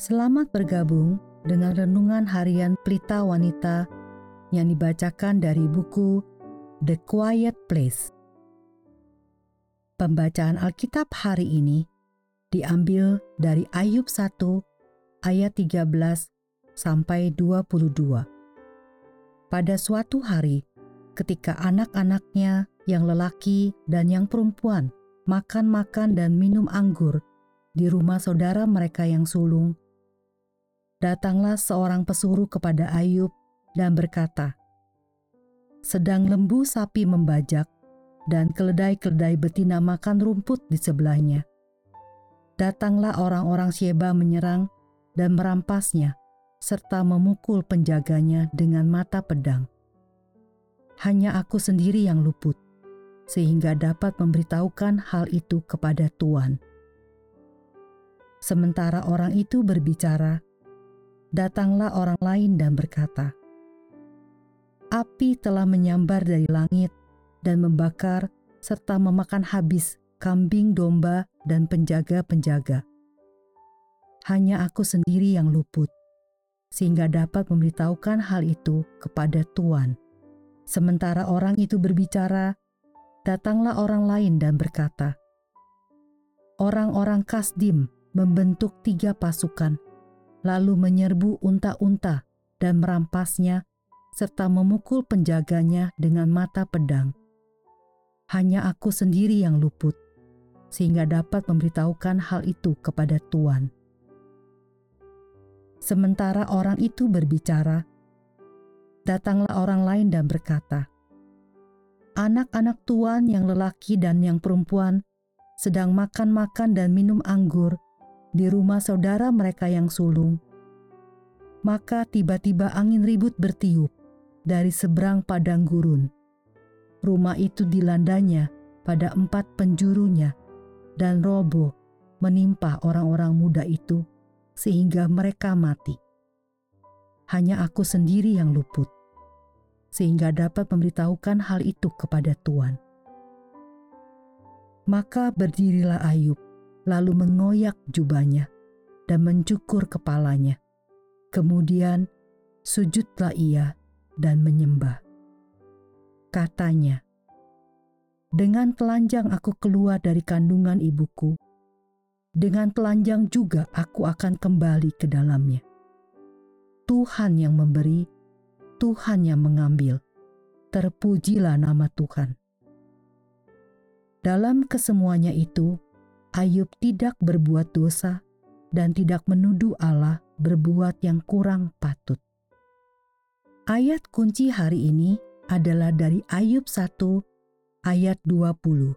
Selamat bergabung dengan renungan harian Pelita Wanita yang dibacakan dari buku The Quiet Place. Pembacaan Alkitab hari ini diambil dari Ayub 1 ayat 13 sampai 22. Pada suatu hari, ketika anak-anaknya yang lelaki dan yang perempuan makan-makan dan minum anggur di rumah saudara mereka yang sulung, datanglah seorang pesuruh kepada Ayub dan berkata, "Sedang lembu sapi membajak dan keledai-keledai betina makan rumput di sebelahnya. Datanglah orang-orang Sheba menyerang dan merampasnya, serta memukul penjaganya dengan mata pedang. Hanya aku sendiri yang luput, sehingga dapat memberitahukan hal itu kepada Tuhan." Sementara orang itu berbicara, datanglah orang lain dan berkata, "Api telah menyambar dari langit dan membakar serta memakan habis kambing domba dan penjaga-penjaga. Hanya aku sendiri yang luput, sehingga dapat memberitahukan hal itu kepada Tuhan." Sementara orang itu berbicara, datanglah orang lain dan berkata, "Orang-orang Kasdim membentuk tiga pasukan." Lalu menyerbu unta-unta dan merampasnya, serta memukul penjaganya dengan mata pedang. Hanya aku sendiri yang luput, sehingga dapat memberitahukan hal itu kepada Tuhan. Sementara orang itu berbicara, datanglah orang lain dan berkata, "Anak-anak Tuhan yang lelaki dan yang perempuan sedang makan-makan dan minum anggur di rumah saudara mereka yang sulung. Maka tiba-tiba angin ribut bertiup dari seberang padang gurun. Rumah itu dilandanya pada empat penjurunya dan roboh menimpa orang-orang muda itu sehingga mereka mati. Hanya aku sendiri yang luput, sehingga dapat memberitahukan hal itu kepada Tuhan. Maka berdirilah Ayub lalu mengoyak jubahnya dan mencukur kepalanya. Kemudian sujudlah ia dan menyembah. Katanya, "Dengan telanjang aku keluar dari kandungan ibuku, dengan telanjang juga aku akan kembali ke dalamnya. Tuhan yang memberi, Tuhan yang mengambil. Terpujilah nama Tuhan." Dalam kesemuanya itu, Ayub tidak berbuat dosa dan tidak menuduh Allah berbuat yang kurang patut. Ayat kunci hari ini adalah dari Ayub 1 ayat 20.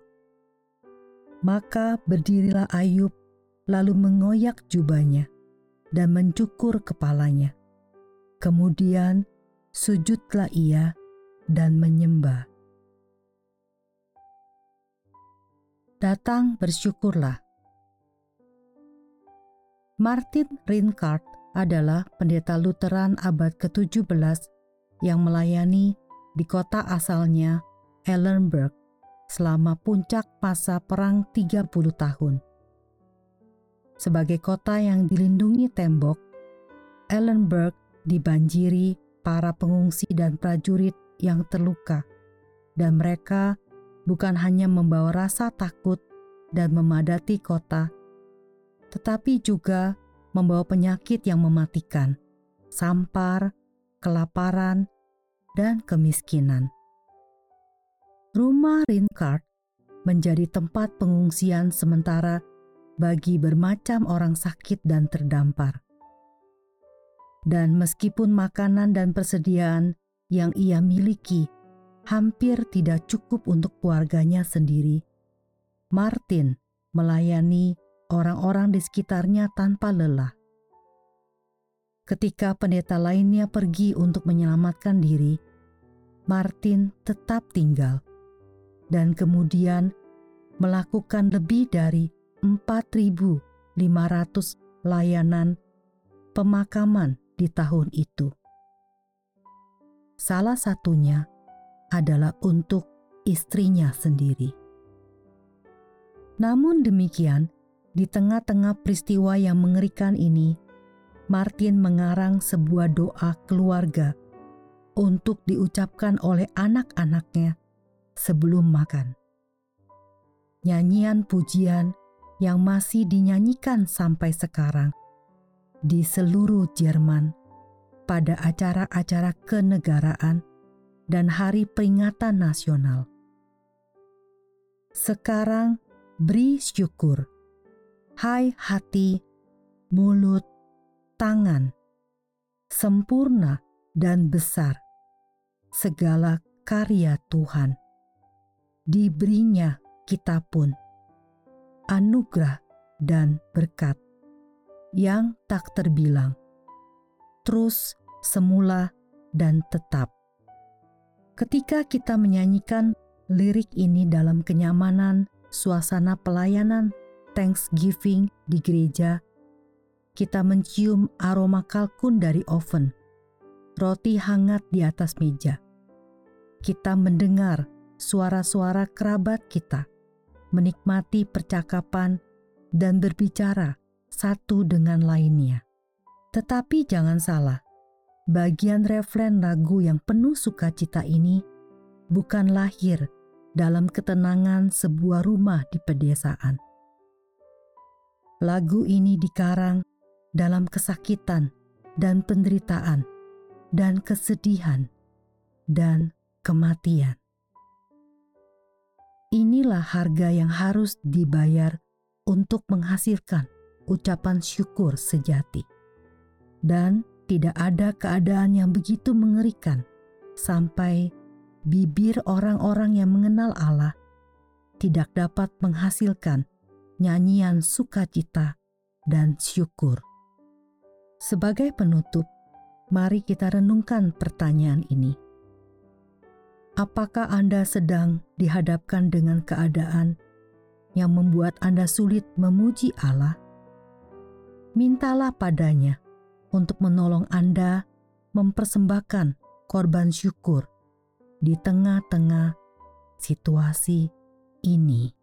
Maka berdirilah Ayub lalu mengoyak jubahnya dan mencukur kepalanya. Kemudian sujudlah ia dan menyembah. Datang bersyukurlah. Martin Rincard adalah pendeta Lutheran abad ke-17 yang melayani di kota asalnya, Ellenberg, selama puncak masa perang 30 tahun. Sebagai kota yang dilindungi tembok, Ellenberg dibanjiri para pengungsi dan prajurit yang terluka, dan mereka bukan hanya membawa rasa takut dan memadati kota, tetapi juga membawa penyakit yang mematikan, sampar, kelaparan, dan kemiskinan. Rumah Rincard menjadi tempat pengungsian sementara bagi bermacam orang sakit dan terdampar. Dan meskipun makanan dan persediaan yang ia miliki hampir tidak cukup untuk keluarganya sendiri. Martin melayani orang-orang di sekitarnya tanpa lelah. Ketika pendeta lainnya pergi untuk menyelamatkan diri, Martin tetap tinggal dan kemudian melakukan lebih dari 4.500 layanan pemakaman di tahun itu. Salah satunya adalah untuk istrinya sendiri. Namun demikian, di tengah-tengah peristiwa yang mengerikan ini, Martin mengarang sebuah doa keluarga untuk diucapkan oleh anak-anaknya sebelum makan. Nyanyian pujian yang masih dinyanyikan sampai sekarang di seluruh Jerman pada acara-acara kenegaraan dan hari peringatan nasional. Sekarang beri syukur, hai hati, mulut, tangan, sempurna dan besar, segala karya Tuhan. Diberinya kita pun anugerah dan berkat yang tak terbilang, terus semula dan tetap. Ketika kita menyanyikan lirik ini dalam kenyamanan suasana pelayanan Thanksgiving di gereja, kita mencium aroma kalkun dari oven, roti hangat di atas meja. Kita mendengar suara-suara kerabat kita, menikmati percakapan dan berbicara satu dengan lainnya. Tetapi jangan salah, bagian refren lagu yang penuh sukacita ini bukan lahir dalam ketenangan sebuah rumah di pedesaan. Lagu ini dikarang dalam kesakitan dan penderitaan dan kesedihan dan kematian. Inilah harga yang harus dibayar untuk menghasilkan ucapan syukur sejati. Dan tidak ada keadaan yang begitu mengerikan sampai bibir orang-orang yang mengenal Allah tidak dapat menghasilkan nyanyian sukacita dan syukur. Sebagai penutup, mari kita renungkan pertanyaan ini. Apakah Anda sedang dihadapkan dengan keadaan yang membuat Anda sulit memuji Allah? Mintalah padanya untuk menolong Anda mempersembahkan korban syukur di tengah-tengah situasi ini.